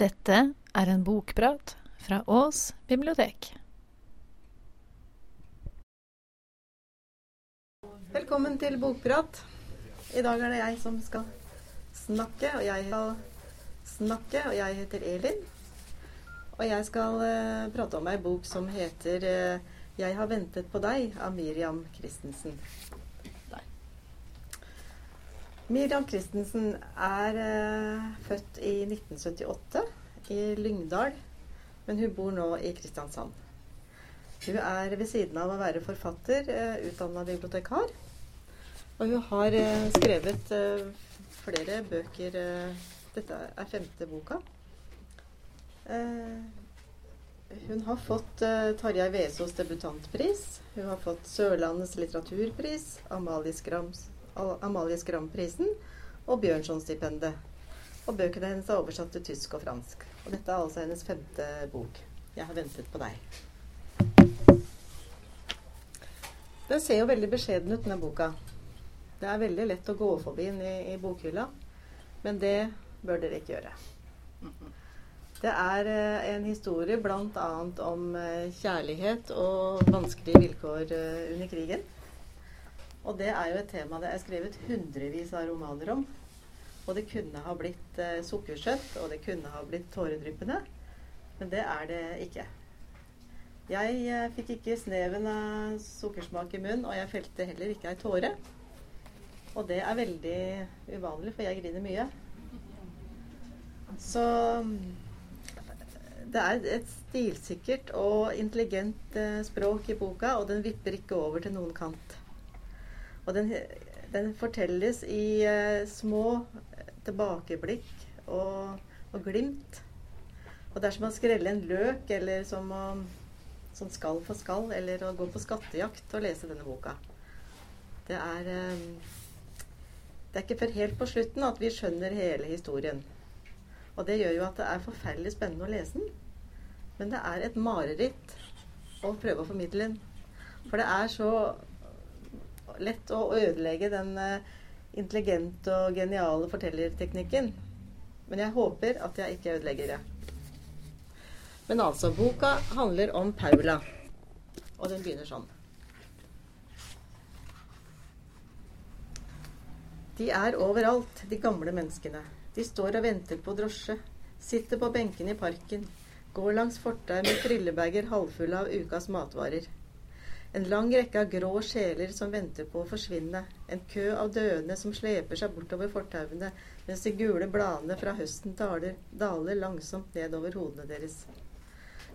Dette er en bokprat fra Ås bibliotek. Velkommen til Bokprat. I dag er det jeg som skal snakke, og jeg skal snakke, og jeg heter Elin. Og jeg skal uh, prate om ei bok som heter uh, 'Jeg har ventet på deg' av Miriam Christensen. Miriam Christensen er eh, født i 1978 i Lyngdal, men hun bor nå i Kristiansand. Hun er ved siden av å være forfatter, eh, utdanna bibliotekar. Og hun har eh, skrevet eh, flere bøker. Eh, dette er femte boka. Eh, hun har fått eh, Tarjei Vesaas debutantpris. Hun har fått Sørlandets litteraturpris, Amalie Skrams- Amalie Skram-prisen og Bjørnsonstipendet. Og bøkene hennes er oversatt til tysk og fransk. Og dette er altså hennes femte bok. 'Jeg har ventet på deg'. Den ser jo veldig beskjeden ut, denne boka. Det er veldig lett å gå forbi den i, i bokhylla, men det bør dere ikke gjøre. Det er eh, en historie bl.a. om eh, kjærlighet og vanskelige vilkår eh, under krigen. Og det er jo et tema det er skrevet hundrevis av romaner om. Og det kunne ha blitt eh, sukkersøtt, og det kunne ha blitt tåredryppende. Men det er det ikke. Jeg eh, fikk ikke sneven av sukkersmak i munnen, og jeg felte heller ikke ei tåre. Og det er veldig uvanlig, for jeg griner mye. Så det er et stilsikkert og intelligent eh, språk i boka, og den vipper ikke over til noen kant. Og den, den fortelles i uh, små tilbakeblikk og, og glimt. Og det er som å skrelle en løk, eller som å som skall for skall, eller å gå på skattejakt og lese denne boka. Det er um, Det er ikke før helt på slutten at vi skjønner hele historien. Og det gjør jo at det er forferdelig spennende å lese den. Men det er et mareritt å prøve å formidle den. For det er så lett å ødelegge den eh, intelligente og geniale fortellerteknikken. Men jeg håper at jeg ikke ødelegger det. Men altså, boka handler om Paula. Og den begynner sånn. De er overalt, de gamle menneskene. De står og venter på drosje. Sitter på benkene i parken. Går langs fortau med trillebager halvfulle av ukas matvarer. En lang rekke av grå sjeler som venter på å forsvinne. En kø av døende som sleper seg bortover fortauene, mens de gule bladene fra høsten daler, daler langsomt nedover hodene deres.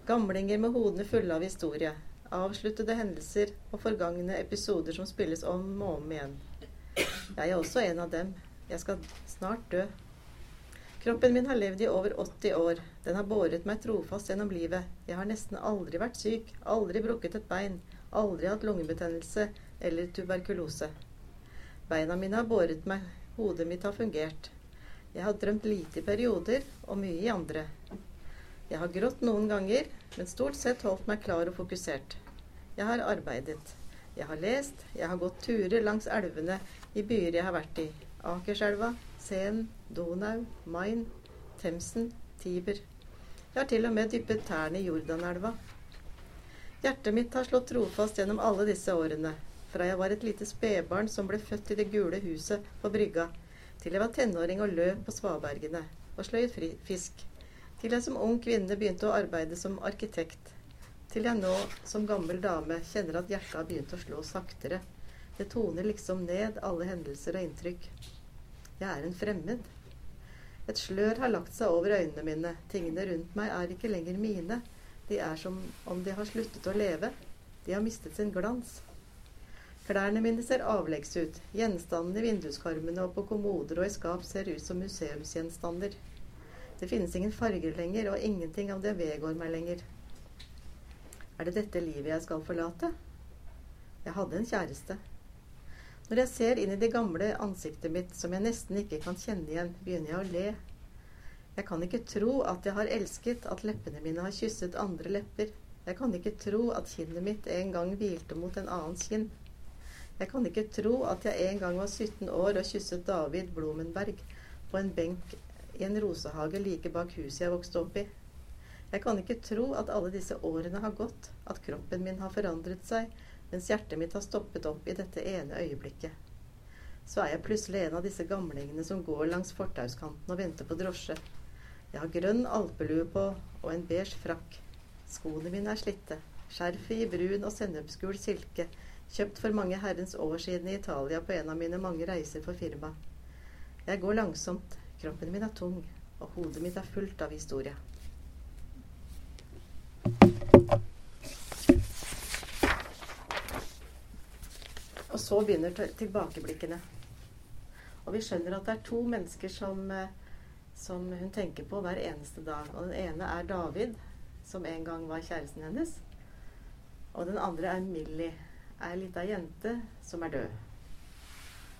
Gamlinger med hodene fulle av historie. Avsluttede hendelser og forgangne episoder som spilles om og om igjen. Jeg er også en av dem. Jeg skal snart dø. Kroppen min har levd i over 80 år. Den har båret meg trofast gjennom livet. Jeg har nesten aldri vært syk, aldri brukket et bein, aldri hatt lungebetennelse eller tuberkulose. Beina mine har båret meg, hodet mitt har fungert. Jeg har drømt lite i perioder, og mye i andre. Jeg har grått noen ganger, men stort sett holdt meg klar og fokusert. Jeg har arbeidet. Jeg har lest. Jeg har gått turer langs elvene i byer jeg har vært i. Akerselva, Seen, Donau, Main, Themsen, Tiber. Jeg har til og med dyppet tærne i Jordanelva. Hjertet mitt har slått trofast gjennom alle disse årene. Fra jeg var et lite spedbarn som ble født i det gule huset på brygga, til jeg var tenåring og løp på svabergene og fri- fisk, til jeg som ung kvinne begynte å arbeide som arkitekt, til jeg nå som gammel dame kjenner at hjertet har begynt å slå saktere. Det toner liksom ned alle hendelser og inntrykk. Jeg er en fremmed. Et slør har lagt seg over øynene mine. Tingene rundt meg er ikke lenger mine. De er som om de har sluttet å leve. De har mistet sin glans. Klærne mine ser avleggs ut. Gjenstandene i vinduskarmene og på kommoder og i skap ser ut som museumsgjenstander. Det finnes ingen farger lenger, og ingenting av det vedgår meg lenger. Er det dette livet jeg skal forlate? Jeg hadde en kjæreste. Når jeg ser inn i det gamle ansiktet mitt, som jeg nesten ikke kan kjenne igjen, begynner jeg å le. Jeg kan ikke tro at jeg har elsket, at leppene mine har kysset andre lepper. Jeg kan ikke tro at kinnet mitt en gang hvilte mot en annens kinn. Jeg kan ikke tro at jeg en gang var 17 år og kysset David Blomenberg på en benk i en rosehage like bak huset jeg vokste opp i. Jeg kan ikke tro at alle disse årene har gått, at kroppen min har forandret seg, mens hjertet mitt har stoppet opp i dette ene øyeblikket. Så er jeg plutselig en av disse gamlingene som går langs fortauskanten og venter på drosje. Jeg har grønn alpelue på og en beige frakk. Skoene mine er slitte. Skjerfet i brun og sennepsgul silke, kjøpt for mange herrens år siden i Italia på en av mine mange reiser for firma. Jeg går langsomt, kroppen min er tung, og hodet mitt er fullt av historie. Og så begynner tilbakeblikkene. Og vi skjønner at det er to mennesker som, eh, som hun tenker på hver eneste dag. Og den ene er David, som en gang var kjæresten hennes. Og den andre er Millie, ei lita jente som er død.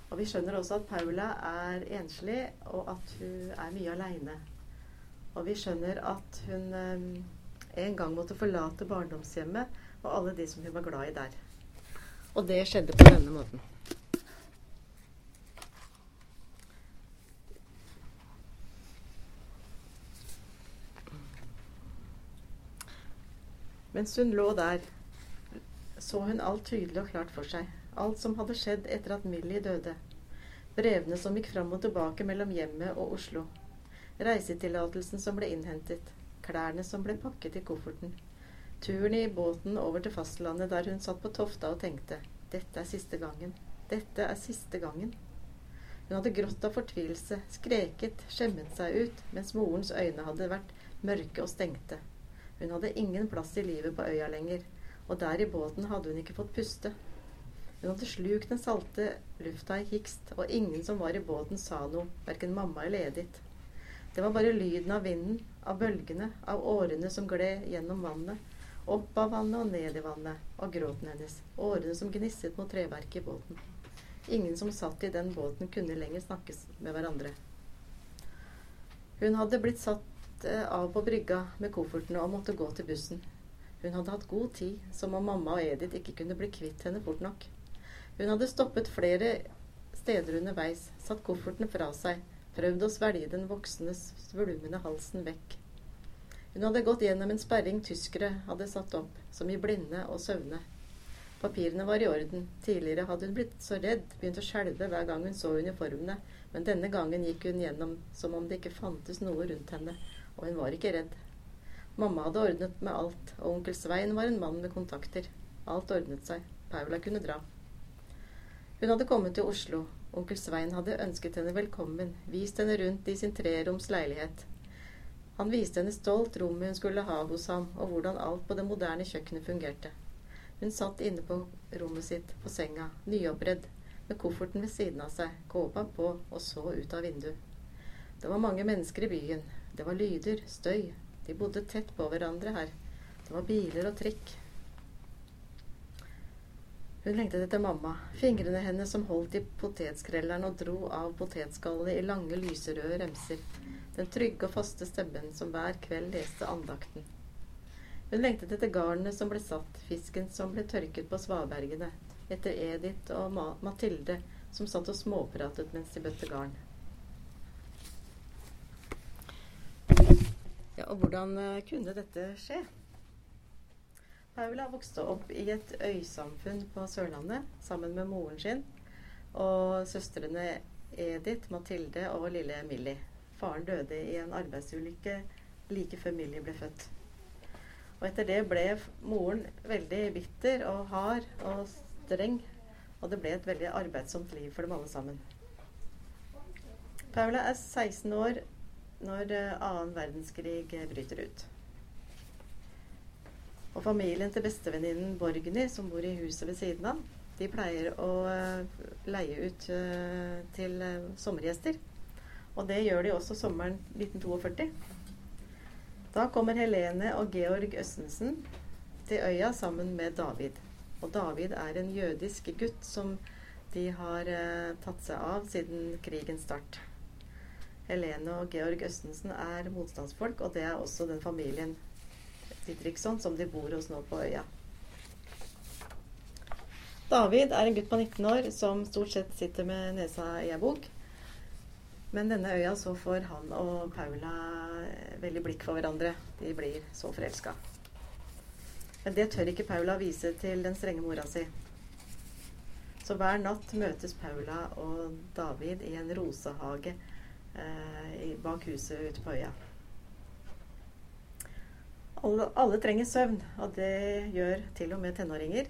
Og vi skjønner også at Paula er enslig, og at hun er mye aleine. Og vi skjønner at hun um, en gang måtte forlate barndomshjemmet og alle de som hun var glad i der. Og det skjedde på denne måten. Mens hun lå der, så hun alt tydelig og klart for seg. Alt som hadde skjedd etter at Millie døde. Brevene som gikk fram og tilbake mellom hjemmet og Oslo. Reisetillatelsen som ble innhentet. Klærne som ble pakket i kofferten. Turen i båten over til fastlandet der hun satt på tofta og tenkte dette er siste gangen. Dette er siste gangen. Hun hadde grått av fortvilelse, skreket, skjemmet seg ut, mens morens øyne hadde vært mørke og stengte. Hun hadde ingen plass i livet på øya lenger, og der i båten hadde hun ikke fått puste. Hun hadde slukt den salte lufta i hikst, og ingen som var i båten sa noe, verken mamma eller Edith. Det var bare lyden av vinden, av bølgene, av årene som gled gjennom vannet, opp av vannet og ned i vannet, og gråten hennes, årene som gnisset mot treverket i båten. Ingen som satt i den båten, kunne lenger snakkes med hverandre. Hun hadde blitt satt Eh, av på brygga med koffertene og måtte gå til bussen. Hun hadde hatt god tid, som om mamma og Edith ikke kunne bli kvitt henne fort nok. Hun hadde stoppet flere steder underveis, satt koffertene fra seg, prøvd å svelge den voksne, svulmende halsen vekk. Hun hadde gått gjennom en sperring tyskere hadde satt opp, som i blinde og søvne. Papirene var i orden. Tidligere hadde hun blitt så redd, begynt å skjelve hver gang hun så uniformene, men denne gangen gikk hun gjennom som om det ikke fantes noe rundt henne, og hun var ikke redd. Mamma hadde ordnet med alt, og onkel Svein var en mann med kontakter. Alt ordnet seg. Paula kunne dra. Hun hadde kommet til Oslo. Onkel Svein hadde ønsket henne velkommen, vist henne rundt i sin treroms leilighet. Han viste henne stolt rommet hun skulle ha hos ham, og hvordan alt på det moderne kjøkkenet fungerte. Hun satt inne på rommet sitt, på senga, nyoppredd, med kofferten ved siden av seg, kåpa på, og så ut av vinduet. Det var mange mennesker i byen, det var lyder, støy. De bodde tett på hverandre her. Det var biler og trikk. Hun lengtet etter mamma. Fingrene hennes som holdt i potetskrelleren og dro av potetskallet i lange, lyserøde remser. Den trygge og faste stemmen som hver kveld leste andakten. Hun lengtet etter garnene som ble satt, fisken som ble tørket på svabergene, etter Edith og Mathilde som satt og småpratet mens de bøtte garn. Ja, og hvordan eh, kunne dette skje? Paula vokste opp i et øysamfunn på Sørlandet sammen med moren sin og søstrene Edith, Mathilde og lille Millie. Faren døde i en arbeidsulykke like før Millie ble født. Og etter det ble moren veldig bitter og hard og streng. Og det ble et veldig arbeidsomt liv for dem alle sammen. Paula er 16 år når eh, annen verdenskrig eh, bryter ut. Og familien til bestevenninnen Borgny, som bor i huset ved siden av, de pleier å eh, leie ut til sommergjester. Og det gjør de også sommeren 1942. Da kommer Helene og Georg Østensen til øya sammen med David. Og David er en jødisk gutt som de har tatt seg av siden krigens start. Helene og Georg Østensen er motstandsfolk, og det er også den familien Didriksson som de bor hos nå på øya. David er en gutt på 19 år som stort sett sitter med nesa i ei bok. Men denne øya så får han og Paula eh, veldig blikk for hverandre. De blir så forelska. Men det tør ikke Paula vise til den strenge mora si. Så hver natt møtes Paula og David i en rosehage eh, bak huset ute på øya. Alle, alle, trenger søvn, og det gjør til og med tenåringer.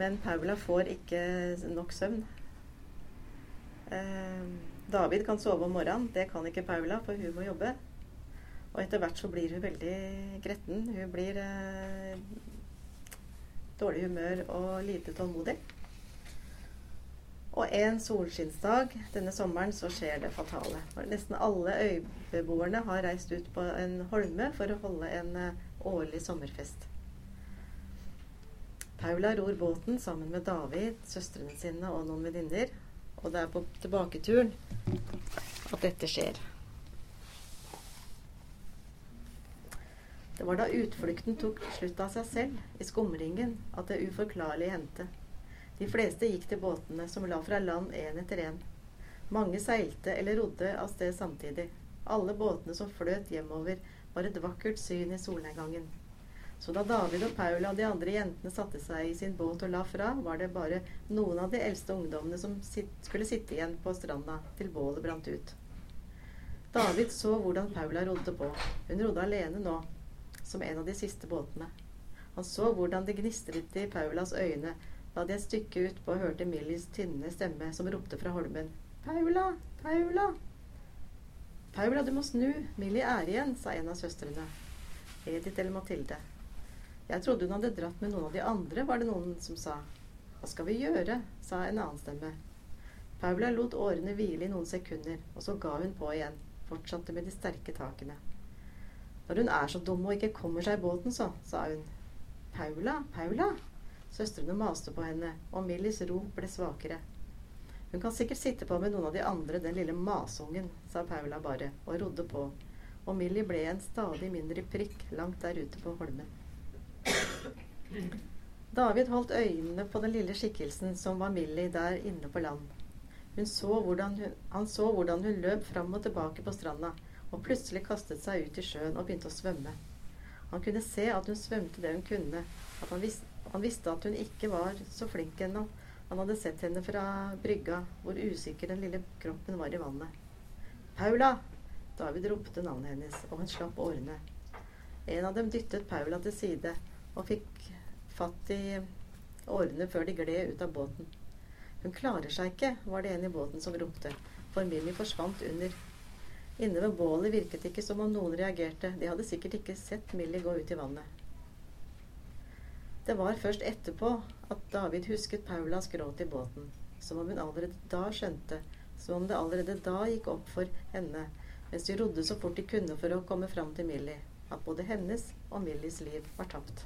Men Paula får ikke nok søvn. Eh, David kan sove om morgenen. Det kan ikke Paula, for hun må jobbe. Og etter hvert så blir hun veldig gretten. Hun blir eh, dårlig humør og lite tålmodig. Og en solskinnsdag denne sommeren så skjer det fatale. Nesten alle øybeboerne har reist ut på en holme for å holde en eh, årlig sommerfest. Paula ror båten sammen med David, søstrene sine og noen venninner. Og det er på tilbaketuren at dette skjer. Det var da utflukten tok slutt av seg selv, i skumringen, at det uforklarlige hendte. De fleste gikk til båtene, som la fra land én etter én. Mange seilte eller rodde av sted samtidig. Alle båtene som fløt hjemover, var et vakkert syn i solnedgangen. Så da David og Paula og de andre jentene satte seg i sin båt og la fra, var det bare noen av de eldste ungdommene som skulle sitte igjen på stranda til bålet brant ut. David så hvordan Paula rodde på. Hun rodde alene nå, som en av de siste båtene. Han så hvordan det gnistret i Paulas øyne da de et stykke utpå hørte Millies tynne stemme som ropte fra holmen. Paula! Paula! Paula, du må snu. Millie er igjen, sa en av søstrene. Edith eller Mathilde. Jeg trodde hun hadde dratt med noen av de andre, var det noen som sa. Hva skal vi gjøre? sa en annen stemme. Paula lot årene hvile i noen sekunder, og så ga hun på igjen. Fortsatte med de sterke takene. Når hun er så dum og ikke kommer seg i båten, så, sa hun. Paula, Paula? Søstrene maste på henne, og Millis ro ble svakere. Hun kan sikkert sitte på med noen av de andre, den lille masungen, sa Paula bare, og rodde på. Og Millie ble en stadig mindre prikk langt der ute på holmen. David holdt øynene på den lille skikkelsen som var Millie der inne på land. Så hun, han så hvordan hun løp fram og tilbake på stranda, og plutselig kastet seg ut i sjøen og begynte å svømme. Han kunne se at hun svømte det hun kunne, at han, vis, han visste at hun ikke var så flink ennå. Han hadde sett henne fra brygga, hvor usikker den lille kroppen var i vannet. Paula! David ropte navnet hennes, og hun slapp årene. En av dem dyttet Paula til side og fikk fatt i årene før de gled ut av båten. Hun klarer seg ikke, var det en i båten som ropte, for Millie forsvant under. Inne ved bålet virket det ikke som om noen reagerte, de hadde sikkert ikke sett Millie gå ut i vannet. Det var først etterpå at David husket Paulas gråt i båten, som om hun allerede da skjønte, som om det allerede da gikk opp for henne, mens de rodde så fort de kunne for å komme fram til Millie, at både hennes og Millies liv var tapt.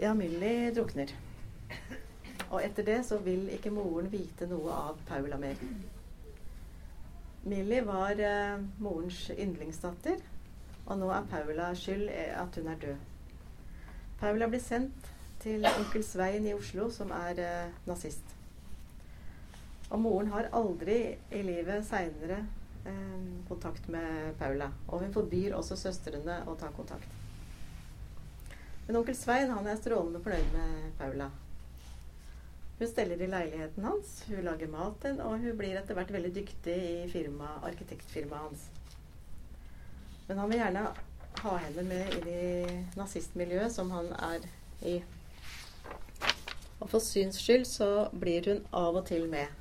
Ja, Millie drukner. Og etter det så vil ikke moren vite noe av Paula mer. Millie var eh, morens yndlingsdatter, og nå er Paula skyld at hun er død. Paula blir sendt til onkel Svein i Oslo, som er eh, nazist. Og moren har aldri i livet seinere eh, kontakt med Paula. Og hun forbyr også søstrene å ta kontakt. Men onkel Svein han er strålende fornøyd med Paula. Hun steller i leiligheten hans, hun lager maten, og hun blir etter hvert veldig dyktig i firma, arkitektfirmaet hans. Men han vil gjerne ha henne med i nazistmiljøet som han er i. Og for syns skyld så blir hun av og til med.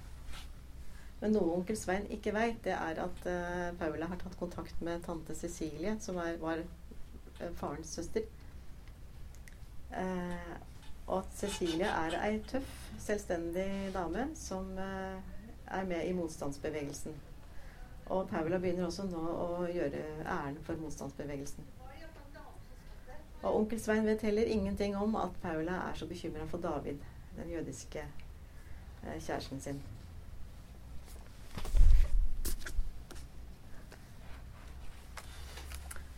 Men noe onkel Svein ikke veit, det er at uh, Paula har tatt kontakt med tante Cecilie, som er, var uh, farens søster. Uh, og at Cecilie er ei tøff, selvstendig dame som er med i motstandsbevegelsen. Og Paula begynner også nå å gjøre æren for motstandsbevegelsen. Og onkel Svein vet heller ingenting om at Paula er så bekymra for David, den jødiske eh, kjæresten sin.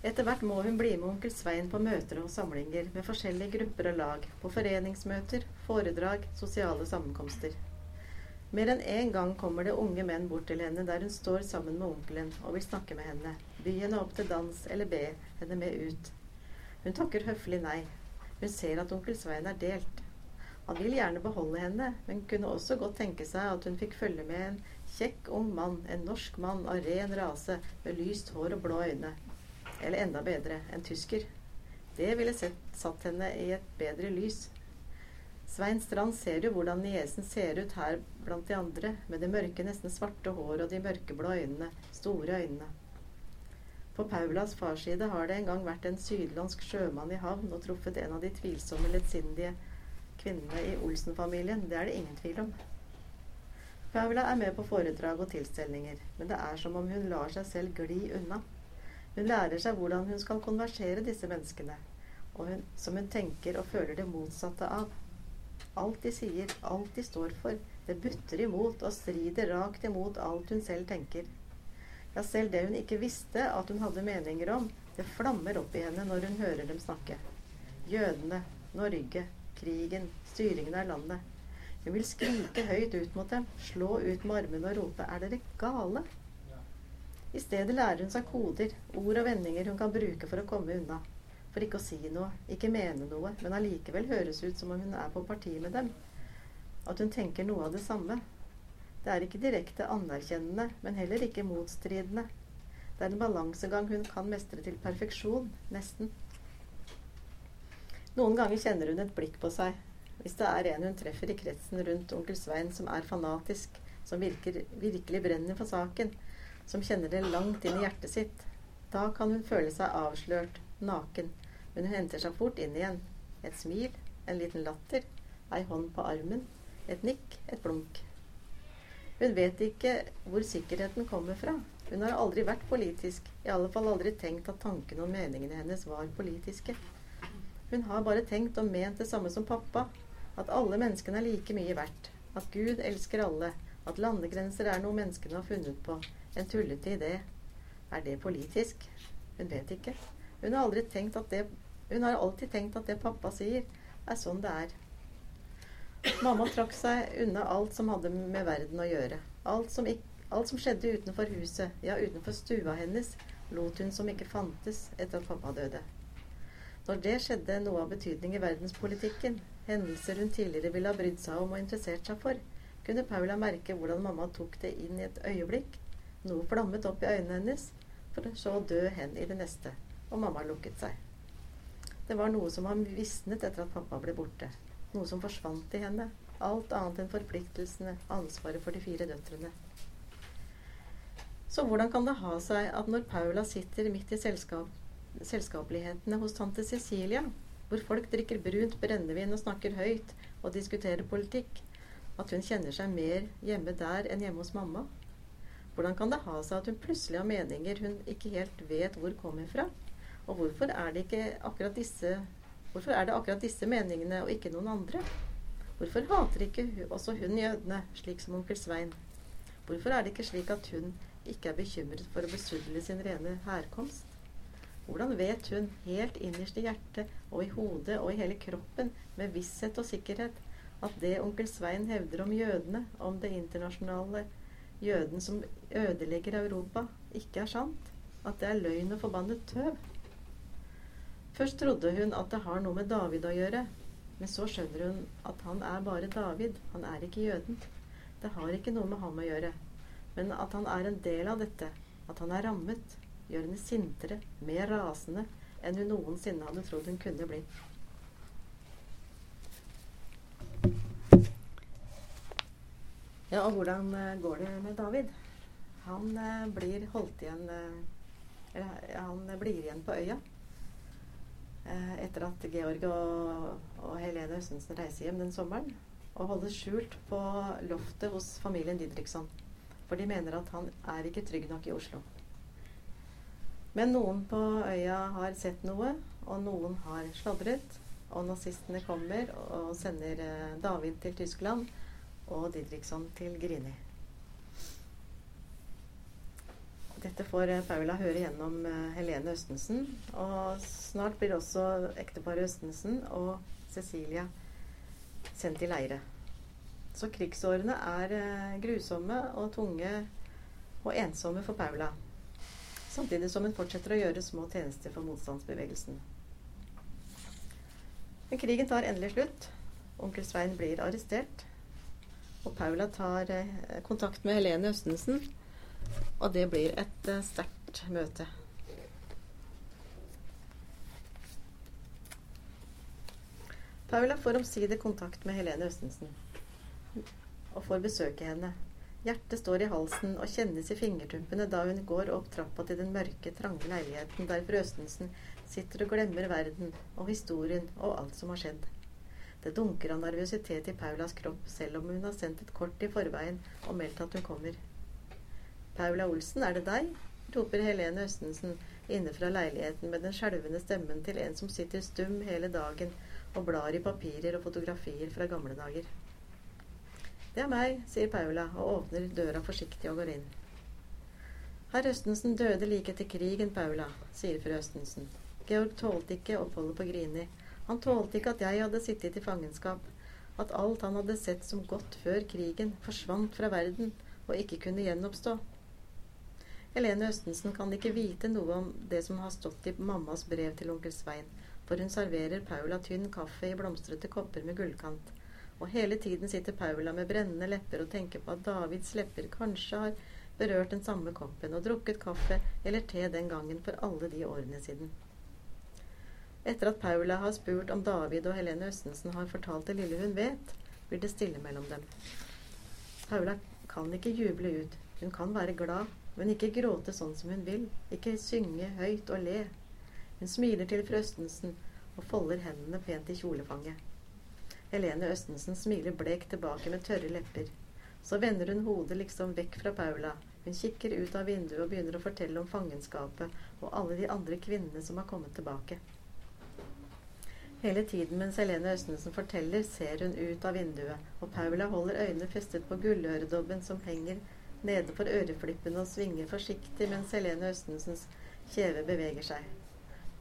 Etter hvert må hun bli med onkel Svein på møter og samlinger med forskjellige grupper og lag, på foreningsmøter, foredrag, sosiale sammenkomster. Mer enn én gang kommer det unge menn bort til henne der hun står sammen med onkelen og vil snakke med henne, by henne opp til dans eller be henne med ut. Hun takker høflig nei. Hun ser at onkel Svein er delt. Han vil gjerne beholde henne, men kunne også godt tenke seg at hun fikk følge med en kjekk ung mann, en norsk mann av ren rase, med lyst hår og blå øyne. Eller enda bedre, en tysker. Det ville sett, satt henne i et bedre lys. Svein Strand ser jo hvordan niesen ser ut her blant de andre, med det mørke, nesten svarte håret og de mørkeblå øynene, store øynene. På Paulas farsside har det en gang vært en sydlandsk sjømann i havn og truffet en av de tvilsomme, lettsindige kvinnene i Olsen-familien. Det er det ingen tvil om. Paula er med på foredrag og tilstelninger, men det er som om hun lar seg selv gli unna. Hun lærer seg hvordan hun skal konversere disse menneskene, og hun, som hun tenker og føler det motsatte av. Alt de sier, alt de står for, det butter imot og strider rakt imot alt hun selv tenker. Ja, selv det hun ikke visste at hun hadde meninger om, det flammer opp i henne når hun hører dem snakke. Jødene, Norge, krigen, styringen av landet. Hun vil skrike høyt ut mot dem, slå ut med armene og rope 'Er dere gale?' I stedet lærer hun seg koder, ord og vendinger hun kan bruke for å komme unna. For ikke å si noe, ikke mene noe, men allikevel høres ut som om hun er på parti med dem. At hun tenker noe av det samme. Det er ikke direkte anerkjennende, men heller ikke motstridende. Det er en balansegang hun kan mestre til perfeksjon, nesten. Noen ganger kjenner hun et blikk på seg, hvis det er en hun treffer i kretsen rundt onkel Svein som er fanatisk, som virker, virkelig brenner for saken, som kjenner det langt inn i hjertet sitt, da kan hun føle seg avslørt, naken, men hun henter seg fort inn igjen. Et smil, en liten latter, ei hånd på armen, et nikk, et blunk. Hun vet ikke hvor sikkerheten kommer fra. Hun har aldri vært politisk, i alle fall aldri tenkt at tankene og meningene hennes var politiske. Hun har bare tenkt og ment det samme som pappa, at alle menneskene er like mye verdt. At Gud elsker alle. At landegrenser er noe menneskene har funnet på. En tullete idé. Er det politisk? Hun vet ikke. Hun har, aldri tenkt at det, hun har alltid tenkt at det pappa sier, er sånn det er. Mamma trakk seg unna alt som hadde med verden å gjøre. Alt som, ikke, alt som skjedde utenfor huset, ja, utenfor stua hennes, lot hun som ikke fantes etter at pappa døde. Når det skjedde noe av betydning i verdenspolitikken, hendelser hun tidligere ville ha brydd seg om og interessert seg for, kunne Paula merke hvordan mamma tok det inn i et øyeblikk. Noe flammet opp i øynene hennes, for så å dø hen i det neste, og mamma lukket seg. Det var noe som var visnet etter at pappa ble borte. Noe som forsvant i henne. Alt annet enn forpliktelsene, ansvaret for de fire døtrene. Så hvordan kan det ha seg at når Paula sitter midt i selskap, selskapelighetene hos tante Cecilia, hvor folk drikker brunt brennevin og snakker høyt og diskuterer politikk, at hun kjenner seg mer hjemme der enn hjemme hos mamma? Hvordan kan det ha seg at hun plutselig har meninger hun ikke helt vet hvor kommer fra? Og hvorfor er det ikke akkurat disse Hvorfor er det akkurat disse meningene og ikke noen andre? Hvorfor hater ikke også hun jødene, slik som onkel Svein? Hvorfor er det ikke slik at hun ikke er bekymret for å besudle sin rene herkomst? Hvordan vet hun helt innerst i hjertet og i hodet og i hele kroppen med visshet og sikkerhet at det onkel Svein hevder om jødene, om det internasjonale jøden som ødelegger Europa, ikke er sant? At det er løgn og forbannet tøv? Først trodde hun at det har noe med David å gjøre, men så skjønner hun at han er bare David, han er ikke jøden. Det har ikke noe med ham å gjøre, men at han er en del av dette, at han er rammet, gjør henne sintere, mer rasende enn hun noensinne hadde trodd hun kunne bli. Ja, og hvordan uh, går det med David? Han uh, blir holdt igjen uh, Eller han blir igjen på øya. Etter at Georg og, og Helene Østensen reiser hjem den sommeren. Og holdes skjult på loftet hos familien Didriksson. For de mener at han er ikke trygg nok i Oslo. Men noen på øya har sett noe, og noen har sladret. Og nazistene kommer og sender eh, David til Tyskland og Didriksson til Grini. Dette får eh, Paula høre gjennom eh, Helene Østensen. Og snart blir også ekteparet Østensen og Cecilia sendt i leire. Så krigsårene er eh, grusomme og tunge og ensomme for Paula. Samtidig som hun fortsetter å gjøre små tjenester for motstandsbevegelsen. Men krigen tar endelig slutt. Onkel Svein blir arrestert. Og Paula tar kontakt med Helene Østensen, og det blir et eh, sterkt møte. Paula får omsider kontakt med Helene Østensen og får besøke henne. Hjertet står i halsen og kjennes i fingertuppene da hun går opp trappa til den mørke, trange leiligheten der fru Østensen sitter og glemmer verden og historien og alt som har skjedd. Det dunker av nervøsitet i Paulas kropp, selv om hun har sendt et kort i forveien og meldt at hun kommer. Paula Olsen, er det deg? roper Helene Østensen inne fra leiligheten med den skjelvende stemmen til en som sitter stum hele dagen og blar i papirer og fotografier fra gamle dager. Det er meg, sier Paula og åpner døra forsiktig og går inn. Herr Østensen døde like etter krigen, Paula, sier fru Østensen. Georg tålte ikke oppholdet på Grini. Han tålte ikke at jeg hadde sittet i fangenskap, at alt han hadde sett som godt før krigen, forsvant fra verden og ikke kunne gjenoppstå. Helene Østensen kan ikke vite noe om det som har stått i mammas brev til onkel Svein, for hun serverer Paula tynn kaffe i blomstrete kopper med gullkant. Og hele tiden sitter Paula med brennende lepper og tenker på at Davids lepper kanskje har berørt den samme koppen og drukket kaffe eller te den gangen for alle de årene siden. Etter at Paula har spurt om David og Helene Østensen har fortalt det lille hun vet, blir det stille mellom dem. Paula kan ikke juble ut. Hun kan være glad, men ikke gråte sånn som hun vil. Ikke synge høyt og le. Hun smiler til fru Østensen og folder hendene pent i kjolefanget. Helene Østensen smiler blekt tilbake med tørre lepper. Så vender hun hodet liksom vekk fra Paula. Hun kikker ut av vinduet og begynner å fortelle om fangenskapet og alle de andre kvinnene som har kommet tilbake. Hele tiden mens Helene Østensen forteller, ser hun ut av vinduet, og Paula holder øynene festet på gulløredobben som henger nede for øreflippene og svinger forsiktig mens Helene Østensens kjeve beveger seg.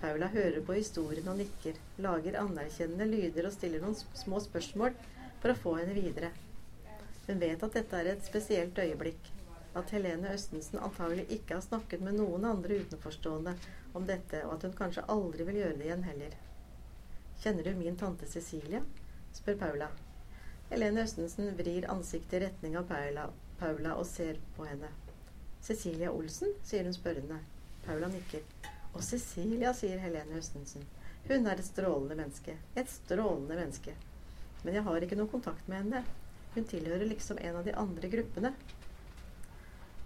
Paula hører på historien og nikker, lager anerkjennende lyder og stiller noen små spørsmål for å få henne videre. Hun vet at dette er et spesielt øyeblikk, at Helene Østensen antagelig ikke har snakket med noen andre utenforstående om dette, og at hun kanskje aldri vil gjøre det igjen heller. Kjenner du min tante Cecilia? spør Paula. Helene Østensen vrir ansiktet i retning av Paula, Paula og ser på henne. Cecilia Olsen? sier hun spørrende. Paula nikker. Og Cecilia, sier Helene Høstensen. Hun er et strålende menneske. Et strålende menneske. Men jeg har ikke noe kontakt med henne. Hun tilhører liksom en av de andre gruppene.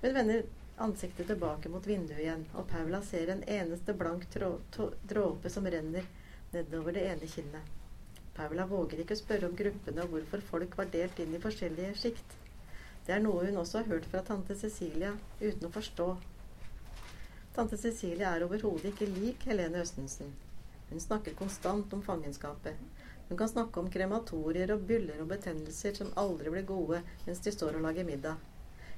Hun vender ansiktet tilbake mot vinduet igjen, og Paula ser en eneste blank dråpe som renner nedover det ene kinnet. Paula våger ikke spørre om gruppene og hvorfor folk var delt inn i forskjellige sjikt. Det er noe hun også har hørt fra tante Cecilia, uten å forstå Tante Cecilie er overhodet ikke lik Helene Østensen. Hun snakker konstant om fangenskapet. Hun kan snakke om krematorier og byller og betennelser som aldri blir gode mens de står og lager middag.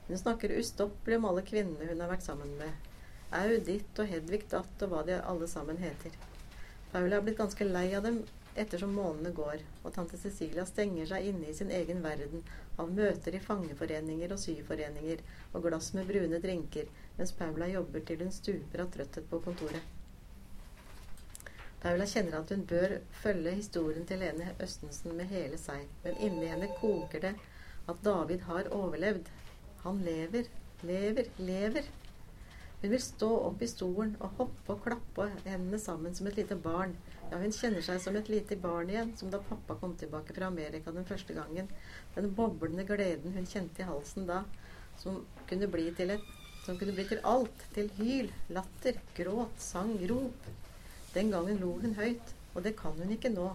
Hun snakker ustoppelig om alle kvinnene hun har vært sammen med. Au ditt og Hedvig datt og hva de alle sammen heter. Paula er blitt ganske lei av dem ettersom månedene går, og tante Cecilia stenger seg inne i sin egen verden av møter i fangeforeninger og syforeninger og glass med brune drinker, mens Paula jobber til hun stuper av trøtthet på kontoret. Paula kjenner at hun bør følge historien til Lene Østensen med hele seg, men inni henne koker det at David har overlevd. Han lever, lever, lever. Hun vil stå opp i stolen og hoppe og klappe hendene sammen som et lite barn ja, hun kjenner seg som et lite barn igjen, som da pappa kom tilbake fra Amerika den første gangen. Den boblende gleden hun kjente i halsen da, som kunne bli til, et, kunne bli til alt. Til hyl, latter, gråt, sang, rop. Den gangen lo hun høyt, og det kan hun ikke nå.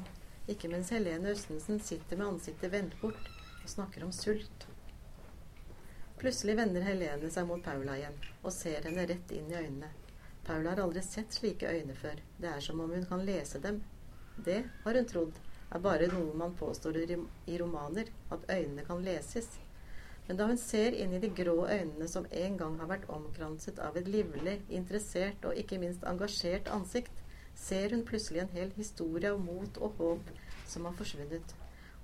Ikke mens Helene Østensen sitter med ansiktet vendt bort og snakker om sult. Plutselig vender Helene seg mot Paula igjen og ser henne rett inn i øynene. Paula har aldri sett slike øyne før. Det er som om hun kan lese dem. Det, har hun trodd, er bare noe man påstår i romaner, at øynene kan leses. Men da hun ser inn i de grå øynene som en gang har vært omkranset av et livlig, interessert og ikke minst engasjert ansikt, ser hun plutselig en hel historie av mot og håp som har forsvunnet.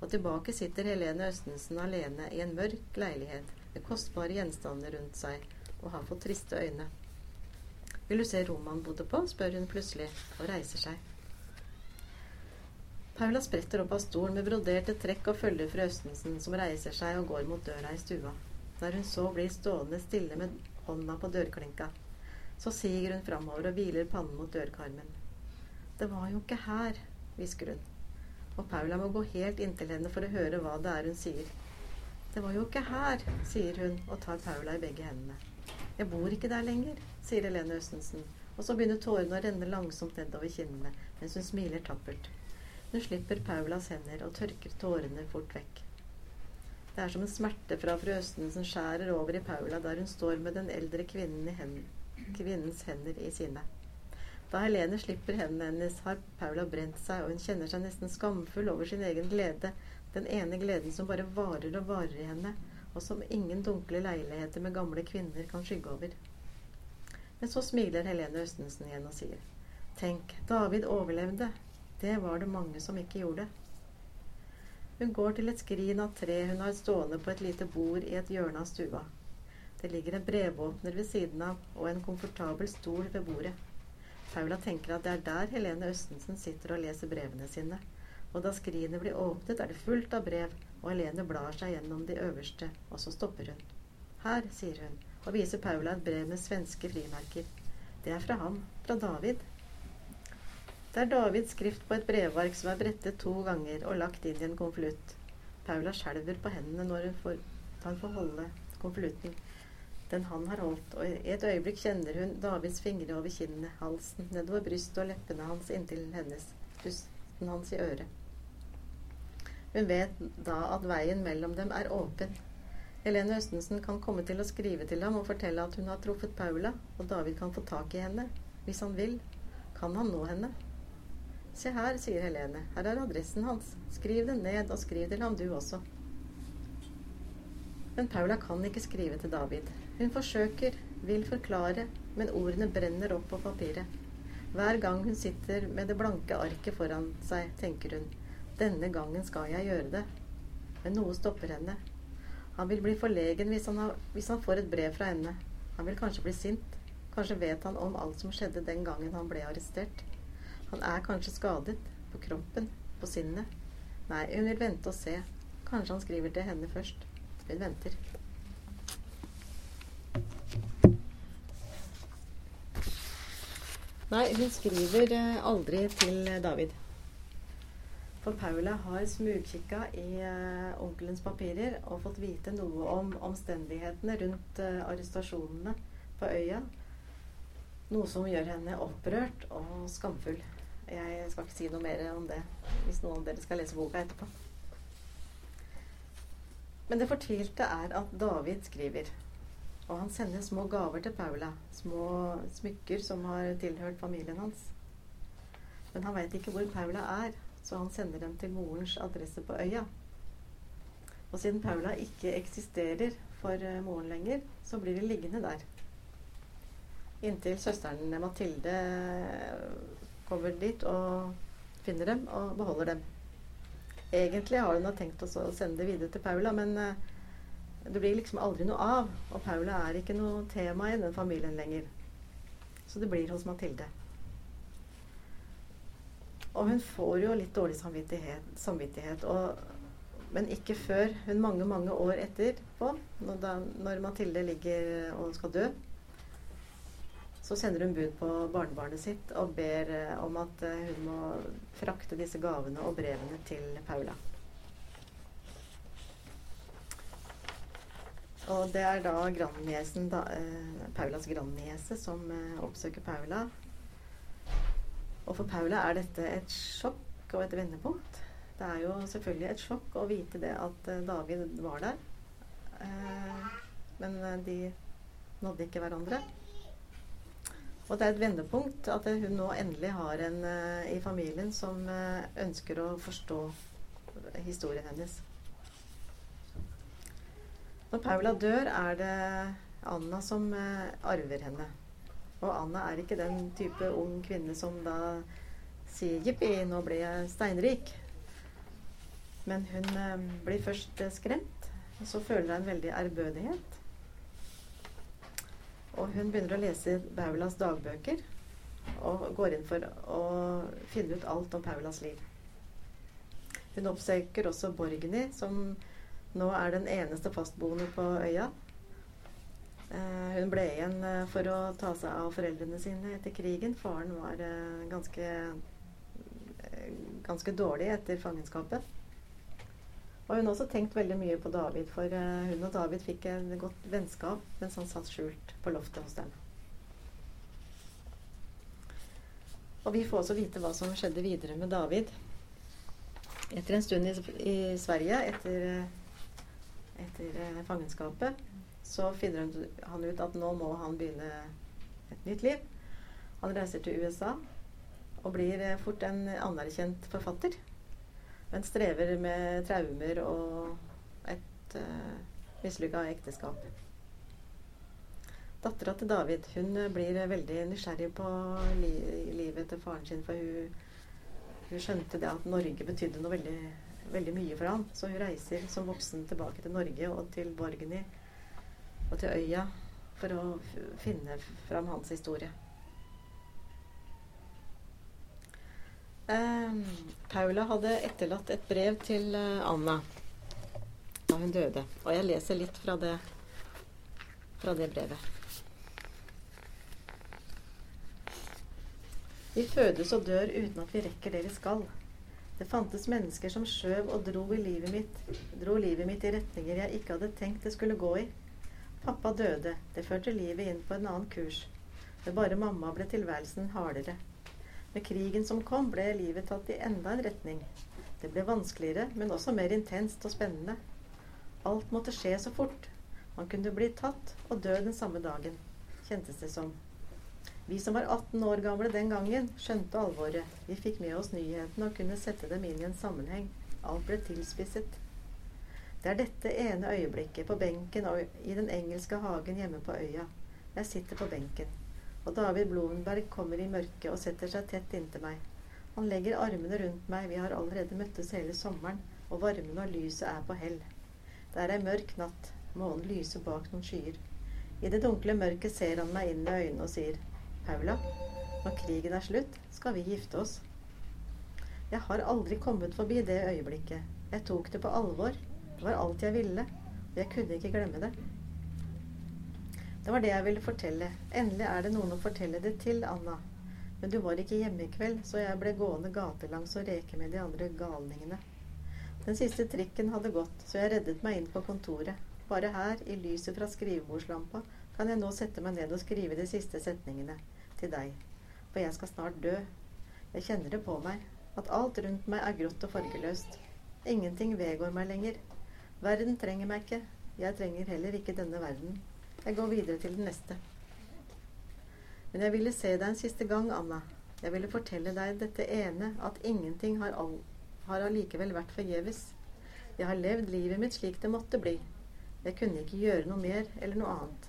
Og tilbake sitter Helene Østensen alene i en mørk leilighet med kostbare gjenstander rundt seg og har fått triste øyne. Vil du se Roman bodde på? spør hun plutselig og reiser seg. Paula spretter opp av stolen med broderte trekk og følger fru Østensen, som reiser seg og går mot døra i stua. Der hun så blir stående stille med hånda på dørklinka. Så siger hun framover og hviler pannen mot dørkarmen. Det var jo ikke her, hvisker hun og Paula må gå helt inntil henne for å høre hva det er hun sier. Det var jo ikke her, sier hun og tar Paula i begge hendene. Jeg bor ikke der lenger, sier Helene Østensen, og så begynner tårene å renne langsomt nedover kinnene mens hun smiler tappert. Hun slipper Paulas hender og tørker tårene fort vekk. Det er som en smerte fra fru Østensen skjærer over i Paula der hun står med den eldre kvinnen hen kvinnens hender i sine. Da Helene slipper hendene hennes, har Paula brent seg, og hun kjenner seg nesten skamfull over sin egen glede. Den ene gleden som bare varer og varer i henne, og som ingen dunkle leiligheter med gamle kvinner kan skygge over. Men så smiler Helene Østensen igjen og sier Tenk, David overlevde. Det var det mange som ikke gjorde. Hun går til et skrin av tre hun har stående på et lite bord i et hjørne av stua. Det ligger en brevåpner ved siden av og en komfortabel stol ved bordet. Paula tenker at det er der Helene Østensen sitter og leser brevene sine. Og da skrinet blir åpnet, er det fullt av brev, og Helene blar seg gjennom de øverste, og så stopper hun. Her, sier hun, og viser Paula et brev med svenske frimerker. Det er fra ham, fra David. Det er Davids skrift på et brevark som er brettet to ganger og lagt inn i en konvolutt. Paula skjelver på hendene når hun får, han får holde konvolutten den han har holdt, og i et øyeblikk kjenner hun Davids fingre over kinnene, halsen, nedover brystet og leppene hans inntil hennes, pusten hans i øret. Hun vet da at veien mellom dem er åpen. Helene Østensen kan komme til å skrive til ham og fortelle at hun har truffet Paula, og David kan få tak i henne. Hvis han vil, kan han nå henne. Se her, sier Helene, her er adressen hans. Skriv den ned, og skriv til ham du også. Men Paula kan ikke skrive til David. Hun forsøker, vil forklare, men ordene brenner opp på papiret. Hver gang hun sitter med det blanke arket foran seg, tenker hun denne gangen skal jeg gjøre det. Men noe stopper henne. Han vil bli forlegen hvis han, har, hvis han får et brev fra henne. Han vil kanskje bli sint. Kanskje vet han om alt som skjedde den gangen han ble arrestert. Han er kanskje skadet. På kroppen. På sinnet. Nei, hun vil vente og se. Kanskje han skriver til henne først. Hun venter. Nei, hun skriver eh, aldri til David. For Paula har smugkikka i uh, onkelens papirer og fått vite noe om omstendighetene rundt uh, arrestasjonene på øya. Noe som gjør henne opprørt og skamfull. Jeg skal ikke si noe mer om det hvis noen av dere skal lese boka etterpå. Men det fortvilte er at David skriver og han sender små gaver til Paula. Små smykker som har tilhørt familien hans. Men han veit ikke hvor Paula er, så han sender dem til morens adresse på øya. Og siden Paula ikke eksisterer for eh, moren lenger, så blir de liggende der. Inntil søsteren Mathilde eh, kommer dit og finner dem og beholder dem. Egentlig har hun tenkt å sende det videre til Paula, men uh, det blir liksom aldri noe av. Og Paula er ikke noe tema i den familien lenger. Så det blir hos Mathilde. Og hun får jo litt dårlig samvittighet, samvittighet og, men ikke før hun mange, mange år etterpå, når, da, når Mathilde ligger og skal dø, så sender hun bud på barnebarnet sitt og ber eh, om at eh, hun må frakte disse gavene og brevene til Paula. Og det er da da, eh, Paulas grandniese som eh, oppsøker Paula. Og for Paula er dette et sjokk og et vendepunkt. Det er jo selvfølgelig et sjokk å vite det at eh, David var der. Eh, men eh, de nådde ikke hverandre. Og det er et vendepunkt at hun nå endelig har en i familien som ønsker å forstå historien hennes. Når Paula dør, er det Anna som arver henne. Og Anna er ikke den type ung kvinne som da sier 'jippi, nå ble jeg steinrik'. Men hun eh, blir først eh, skremt, og så føler hun veldig ærbødighet. Og hun begynner å lese Paulas dagbøker og går inn for å finne ut alt om Paulas liv. Hun oppsøker også Borgny, som nå er den eneste fastboende på øya. Eh, hun ble igjen eh, for å ta seg av foreldrene sine etter krigen. Faren var eh, ganske, ganske dårlig etter fangenskapet. Og hun har også tenkt veldig mye på David, for hun og David fikk et godt vennskap mens han satt skjult på loftet hos dem. Og vi får også vite hva som skjedde videre med David. Etter en stund i, Sverige, etter, etter fangenskapet, så finner han- ut at nå må han begynne et nytt liv. Han reiser til USA og blir eh, fort en anerkjent forfatter. Men strever med traumer og et uh, mislykka ekteskap. Dattera til David hun eh, blir eh, veldig nysgjerrig på li livet til faren sin, for hun, hun skjønte det at Norge betydde noe veldig, veldig mye for han. Så hun reiser som voksen tilbake til Norge og til Borgny og til øya for å finne fram hans historie. Eh, Paula hadde etterlatt et brev til eh, Anna da hun døde. Og jeg leser litt fra det, fra det brevet. Vi fødes og dør uten at vi rekker det vi skal. Det fantes mennesker som skjøv og dro, i livet mitt, dro livet mitt i retninger jeg ikke hadde tenkt det skulle gå i. Pappa døde. Det førte livet inn på en annen kurs. Med bare mamma ble tilværelsen hardere. Med krigen som kom, ble livet tatt i enda en retning. Det ble vanskeligere, men også mer intenst og spennende. Alt måtte skje så fort. Man kunne bli tatt og dø den samme dagen, kjentes det som. Vi som var 18 år gamle den gangen, skjønte alvoret. Vi fikk med oss nyhetene og kunne sette dem inn i en sammenheng. Alt ble tilspisset. Det er dette ene øyeblikket på benken og i den engelske hagen hjemme på øya. Jeg sitter på benken, og David Blovenberg kommer i mørket og setter seg tett inntil meg. Han legger armene rundt meg, vi har allerede møttes hele sommeren, og varmen og lyset er på hell. Det er ei mørk natt, månen lyser bak noen skyer. I det dunkle mørket ser han meg inn i øynene og sier, Paula, når krigen er slutt, skal vi gifte oss. Jeg har aldri kommet forbi det øyeblikket. Jeg tok det på alvor. Det var alt jeg ville, og jeg kunne ikke glemme det. Det var det jeg ville fortelle. Endelig er det noen å fortelle det til, Anna. Men du var ikke hjemme i kveld, så jeg ble gående gatelangs og reke med de andre galningene. Den siste trikken hadde gått, så jeg reddet meg inn på kontoret. Bare her, i lyset fra skrivebordslampa, kan jeg nå sette meg ned og skrive de siste setningene til deg. For jeg skal snart dø. Jeg kjenner det på meg, at alt rundt meg er grått og fargeløst. Ingenting vedgår meg lenger. Verden trenger meg ikke. Jeg trenger heller ikke denne verden. Jeg går videre til den neste. Men jeg ville se deg en siste gang, Anna. Jeg ville fortelle deg dette ene, at ingenting har, all, har allikevel vært forgjeves. Jeg har levd livet mitt slik det måtte bli. Jeg kunne ikke gjøre noe mer eller noe annet.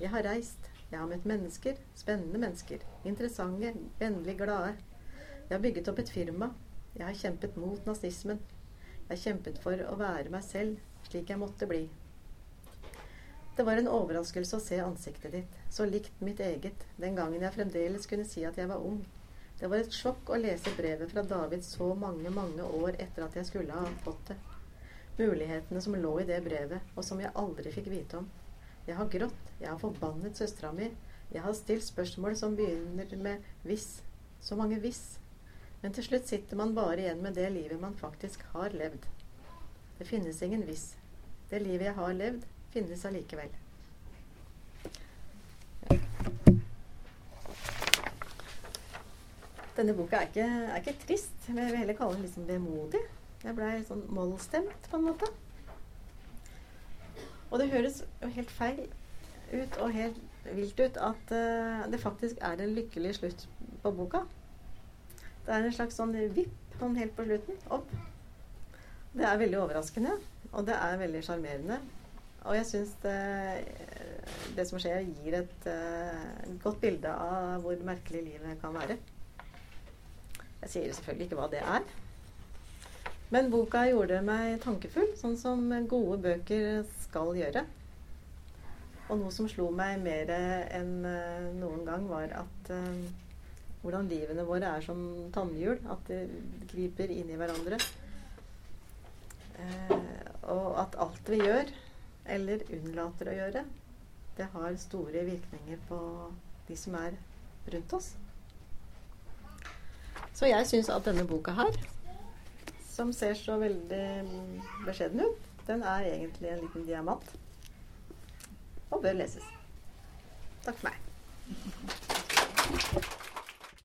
Jeg har reist. Jeg har møtt mennesker. Spennende mennesker. Interessante, vennlig glade. Jeg har bygget opp et firma. Jeg har kjempet mot nazismen. Jeg kjempet for å være meg selv, slik jeg måtte bli. Det var en overraskelse å se ansiktet ditt, så likt mitt eget, den gangen jeg fremdeles kunne si at jeg var ung. Det var et sjokk å lese brevet fra David så mange, mange år etter at jeg skulle ha fått det. Mulighetene som lå i det brevet, og som jeg aldri fikk vite om. Jeg har grått, jeg har forbannet søstera mi, jeg har stilt spørsmål som begynner med hvis. Så mange hvis. Men til slutt sitter man bare igjen med det livet man faktisk har levd. Det finnes ingen hvis. Det livet jeg har levd, finnes allikevel. Denne boka er ikke, er ikke trist. Jeg vil heller kalle den liksom vemodig. Jeg blei sånn mollstemt, på en måte. Og det høres jo helt feil ut og helt vilt ut at uh, det faktisk er en lykkelig slutt på boka. Det er en slags sånn vipp sånn helt på slutten. Opp. Det er veldig overraskende, og det er veldig sjarmerende. og jeg syns det, det som skjer, gir et uh, godt bilde av hvor merkelig livet kan være. Jeg sier selvfølgelig ikke hva det er. Men boka gjorde meg tankefull, sånn som gode bøker skal gjøre. Og noe som slo meg mer enn uh, noen gang, var at uh, hvordan livene våre er som tannhjul. At de griper inn i hverandre. og at alt vi gjør, eller unnlater å gjøre, det har store virkninger på de som er rundt oss. Så jeg syns at denne boka her, som ser så veldig beskjeden ut, den er egentlig en liten diamant. Og bør leses. Takk for meg.